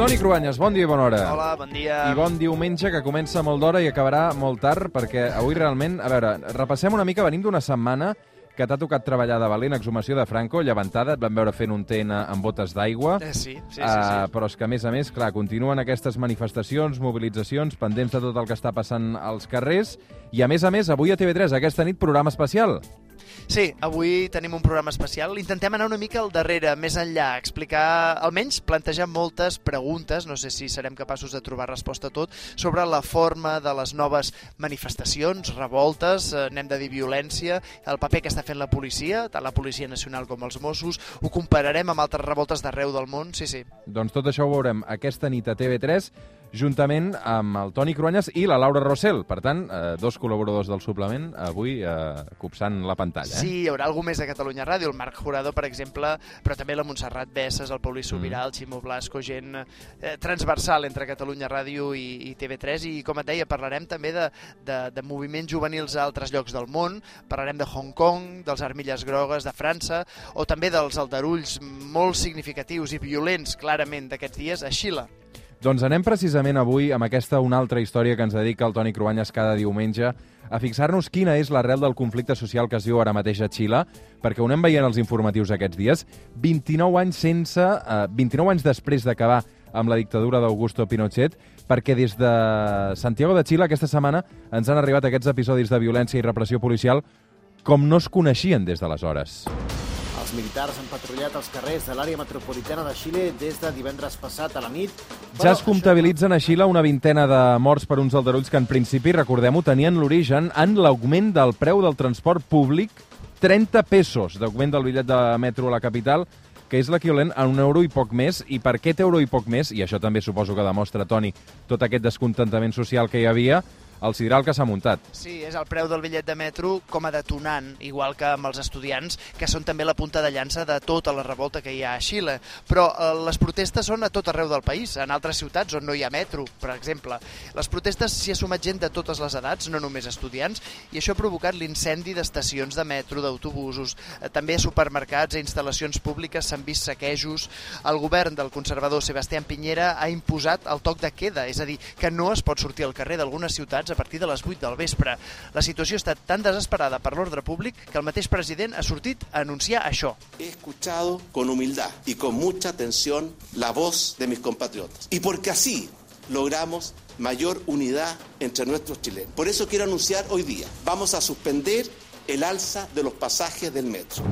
Toni Cruanyes, bon dia i bona hora. Hola, bon dia. I bon diumenge, que comença molt d'hora i acabarà molt tard, perquè avui realment, a veure, repassem una mica, venim d'una setmana que t'ha tocat treballar de valent, exhumació de Franco, llevantada, et van veure fent un TN amb botes d'aigua. Eh, sí, sí, sí, sí. Uh, però és que, a més a més, clar, continuen aquestes manifestacions, mobilitzacions, pendents de tot el que està passant als carrers, i a més a més, avui a TV3, aquesta nit, programa especial. Sí, avui tenim un programa especial. Intentem anar una mica al darrere, més enllà, explicar, almenys plantejar moltes preguntes, no sé si serem capaços de trobar resposta a tot, sobre la forma de les noves manifestacions, revoltes, eh, anem de dir violència, el paper que està fent la policia, tant la Policia Nacional com els Mossos, ho compararem amb altres revoltes d'arreu del món, sí, sí. Doncs tot això ho veurem aquesta nit a TV3, juntament amb el Toni Cruanyes i la Laura Rossell. Per tant, eh, dos col·laboradors del suplement avui eh, copsant la pantalla. Eh? Sí, hi haurà algú més de Catalunya Ràdio, el Marc Jurado, per exemple, però també la Montserrat Besses, el Paulí Sobirà, mm. el Ximo Blasco, gent eh, transversal entre Catalunya Ràdio i, i TV3, i com et deia, parlarem també de, de, de moviments juvenils a altres llocs del món, parlarem de Hong Kong, dels armilles grogues de França, o també dels aldarulls molt significatius i violents, clarament, d'aquests dies a Xile. Doncs anem precisament avui amb aquesta una altra història que ens dedica el Toni Cruanyes cada diumenge a fixar-nos quina és l'arrel del conflicte social que es viu ara mateix a Xile, perquè ho anem veient els informatius aquests dies. 29 anys sense... Eh, 29 anys després d'acabar amb la dictadura d'Augusto Pinochet, perquè des de Santiago de Xile aquesta setmana ens han arribat aquests episodis de violència i repressió policial com no es coneixien des d'aleshores. Els militars han patrullat els carrers de l'àrea metropolitana de Xile des de divendres passat a la nit. Ja es comptabilitzen a Xile una vintena de morts per uns aldarulls que en principi, recordem-ho, tenien l'origen en l'augment del preu del transport públic, 30 pesos d'augment del bitllet de metro a la capital, que és l'equivalent a un euro i poc més. I per aquest euro i poc més, i això també suposo que demostra, Toni, tot aquest descontentament social que hi havia, el sidral que s'ha muntat. Sí, és el preu del bitllet de metro com a detonant, igual que amb els estudiants, que són també la punta de llança de tota la revolta que hi ha a Xile. Però eh, les protestes són a tot arreu del país, en altres ciutats on no hi ha metro, per exemple. Les protestes s'hi ha sumat gent de totes les edats, no només estudiants, i això ha provocat l'incendi d'estacions de metro, d'autobusos, eh, també a supermercats i instal·lacions públiques s'han vist saquejos. El govern del conservador Sebastián Piñera ha imposat el toc de queda, és a dir, que no es pot sortir al carrer d'algunes ciutats a partir de les 8 del vespre. La situació ha estat tan desesperada per l'ordre públic que el mateix president ha sortit a anunciar això. He escuchado con humildad y con mucha atención la voz de mis compatriotas. Y porque así logramos mayor unidad entre nuestros chilenos. Por eso quiero anunciar hoy día, vamos a suspender el alza de los pasajes del metro.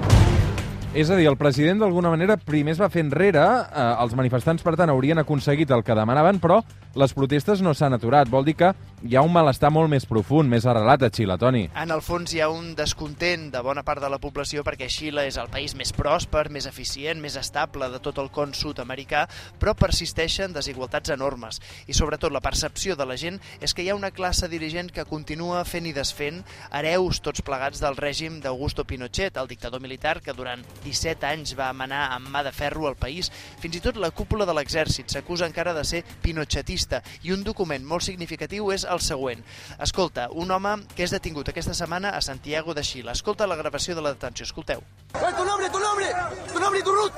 És a dir, el president d'alguna manera primer es va fer enrere, eh, els manifestants per tant haurien aconseguit el que demanaven, però les protestes no s'han aturat. Vol dir que hi ha un malestar molt més profund, més arrelat a Xile, Toni. En el fons hi ha un descontent de bona part de la població perquè Xile és el país més pròsper, més eficient, més estable de tot el con sud-americà, però persisteixen desigualtats enormes. I sobretot la percepció de la gent és que hi ha una classe dirigent que continua fent i desfent hereus tots plegats del règim d'Augusto Pinochet, el dictador militar que durant 17 anys va manar amb mà de ferro al país. Fins i tot la cúpula de l'exèrcit s'acusa encara de ser pinochetista i un document molt significatiu és el següent. Escolta, un home que és detingut aquesta setmana a Santiago de Xile. Escolta la gravació de la detenció, escolteu. ¡Tu nombre, tu nombre! ¡Tu nombre tu RUT!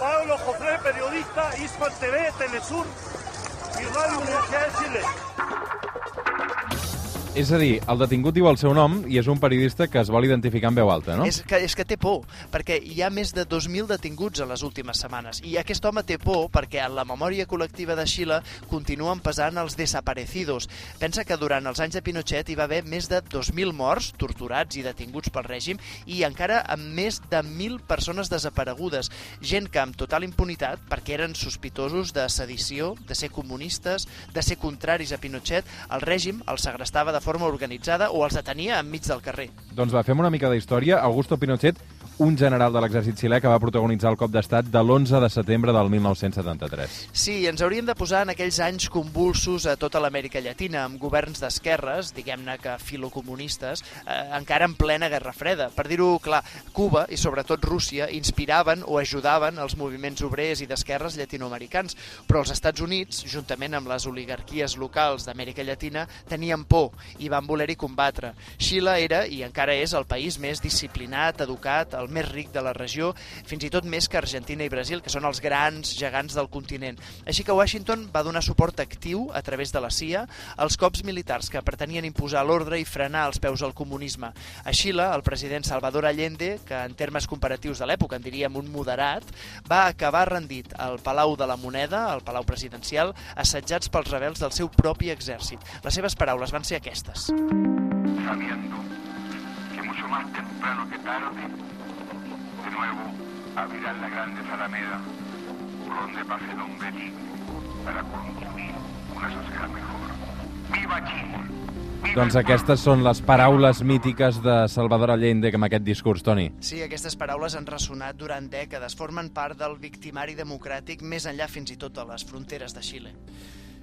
Pablo José, periodista, Hispan TV, Telesur y Radio Universidad de Chile. És a dir, el detingut diu el seu nom i és un periodista que es vol identificar en veu alta, no? És que, és que té por, perquè hi ha més de 2.000 detinguts en les últimes setmanes. I aquest home té por perquè en la memòria col·lectiva de Xile continuen pesant els desaparecidos. Pensa que durant els anys de Pinochet hi va haver més de 2.000 morts, torturats i detinguts pel règim, i encara amb més de 1.000 persones desaparegudes. Gent que amb total impunitat, perquè eren sospitosos de sedició, de ser comunistes, de ser contraris a Pinochet, el règim els segrestava de forma organitzada o els detenia enmig del carrer. Doncs va, fem una mica de història. Augusto Pinochet, un general de l'exèrcit xilè que va protagonitzar el cop d'estat de l'11 de setembre del 1973. Sí, ens hauríem de posar en aquells anys convulsos a tota l'Amèrica Llatina, amb governs d'esquerres, diguem-ne que filocomunistes, eh, encara en plena Guerra Freda. Per dir-ho clar, Cuba i sobretot Rússia inspiraven o ajudaven els moviments obrers i d'esquerres llatinoamericans, però els Estats Units, juntament amb les oligarquies locals d'Amèrica Llatina, tenien por i van voler-hi combatre. Xile era, i encara és, el país més disciplinat, educat, el el més ric de la regió, fins i tot més que Argentina i Brasil, que són els grans gegants del continent. Així que Washington va donar suport actiu a través de la CIA als cops militars que pretenien imposar l'ordre i frenar els peus al comunisme. A Xile, el president Salvador Allende, que en termes comparatius de l'època en diríem un moderat, va acabar rendit al Palau de la Moneda, al Palau Presidencial, assetjats pels rebels del seu propi exèrcit. Les seves paraules van ser aquestes. sabiendo que mucho más temprano que tarde, de nuevo abrirán la grande Alameda por donde pase hombre libre para construir una sociedad mejor. ¡Viva Chile! ¡Viva Doncs aquestes són les paraules mítiques de Salvador Allende amb aquest discurs, Toni. Sí, aquestes paraules han ressonat durant dècades, formen part del victimari democràtic més enllà fins i tot de les fronteres de Xile.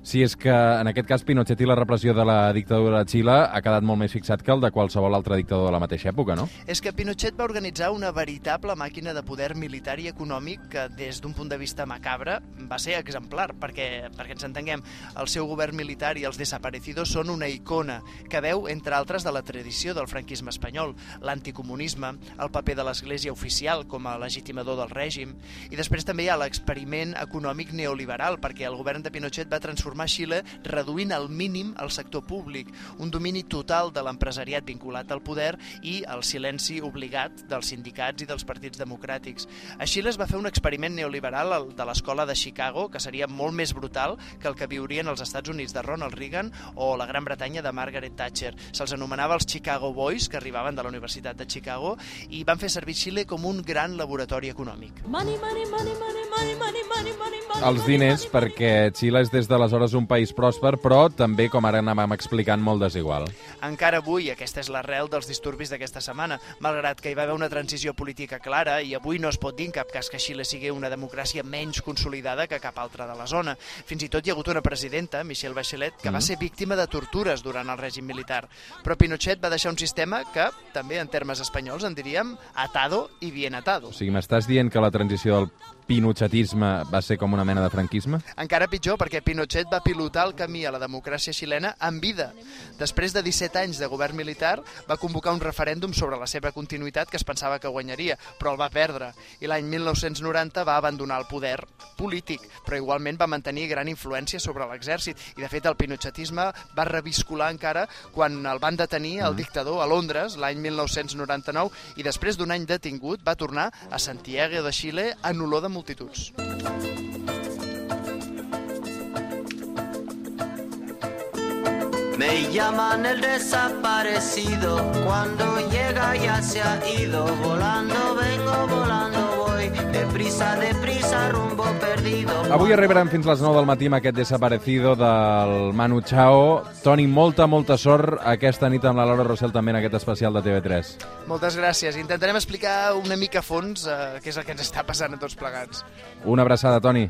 Sí, és que en aquest cas Pinochet i la repressió de la dictadura de Xile ha quedat molt més fixat que el de qualsevol altre dictador de la mateixa època, no? És que Pinochet va organitzar una veritable màquina de poder militar i econòmic que, des d'un punt de vista macabre, va ser exemplar, perquè, perquè ens entenguem, el seu govern militar i els desaparecidos són una icona que veu, entre altres, de la tradició del franquisme espanyol, l'anticomunisme, el paper de l'Església oficial com a legitimador del règim, i després també hi ha l'experiment econòmic neoliberal, perquè el govern de Pinochet va transformar Xile reduint al mínim el sector públic, un domini total de l'empresariat vinculat al poder i el silenci obligat dels sindicats i dels partits democràtics. A Xile es va fer un experiment neoliberal de l'escola de Chicago, que seria molt més brutal que el que viurien als Estats Units de Ronald Reagan o la Gran Bretanya de Margaret Thatcher. Se'ls anomenava els Chicago Boys, que arribaven de la Universitat de Chicago, i van fer servir Xile com un gran laboratori econòmic. Money, money, money, money, Els diners, perquè Xile és des d'aleshores un país pròsper, però també, com ara anàvem explicant, molt desigual. Encara avui, aquesta és l'arrel dels disturbis d'aquesta setmana, malgrat que hi va haver una transició política clara i avui no es pot dir en cap cas que Xile sigui una democràcia menys consolidada que cap altra de la zona. Fins i tot hi ha hagut una presidenta, Michelle Bachelet, que va ser víctima de tortures durant el règim militar. Però Pinochet va deixar un sistema que, també en termes espanyols, en diríem atado i bien atado. O sigui, m'estàs dient que la transició del pinochetisme va ser com una mena de franquisme? Encara pitjor, perquè Pinochet va pilotar el camí a la democràcia xilena en vida. Després de 17 anys de govern militar, va convocar un referèndum sobre la seva continuïtat que es pensava que guanyaria, però el va perdre. I l'any 1990 va abandonar el poder polític, però igualment va mantenir gran influència sobre l'exèrcit. I, de fet, el pinochetisme va reviscular encara quan el van detenir el dictador a Londres l'any 1999 i després d'un any detingut va tornar a Santiago de Xile en olor de Me llaman el desaparecido, cuando llega ya se ha ido, volando vengo, volando deprisa, deprisa, rumbo perdido. Avui arribarem fins les 9 del matí amb aquest desaparecido del Manu Chao. Toni, molta, molta sort aquesta nit amb la Laura Rossell també en aquest especial de TV3. Moltes gràcies. Intentarem explicar una mica a fons eh, què és el que ens està passant a tots plegats. Una abraçada, Toni.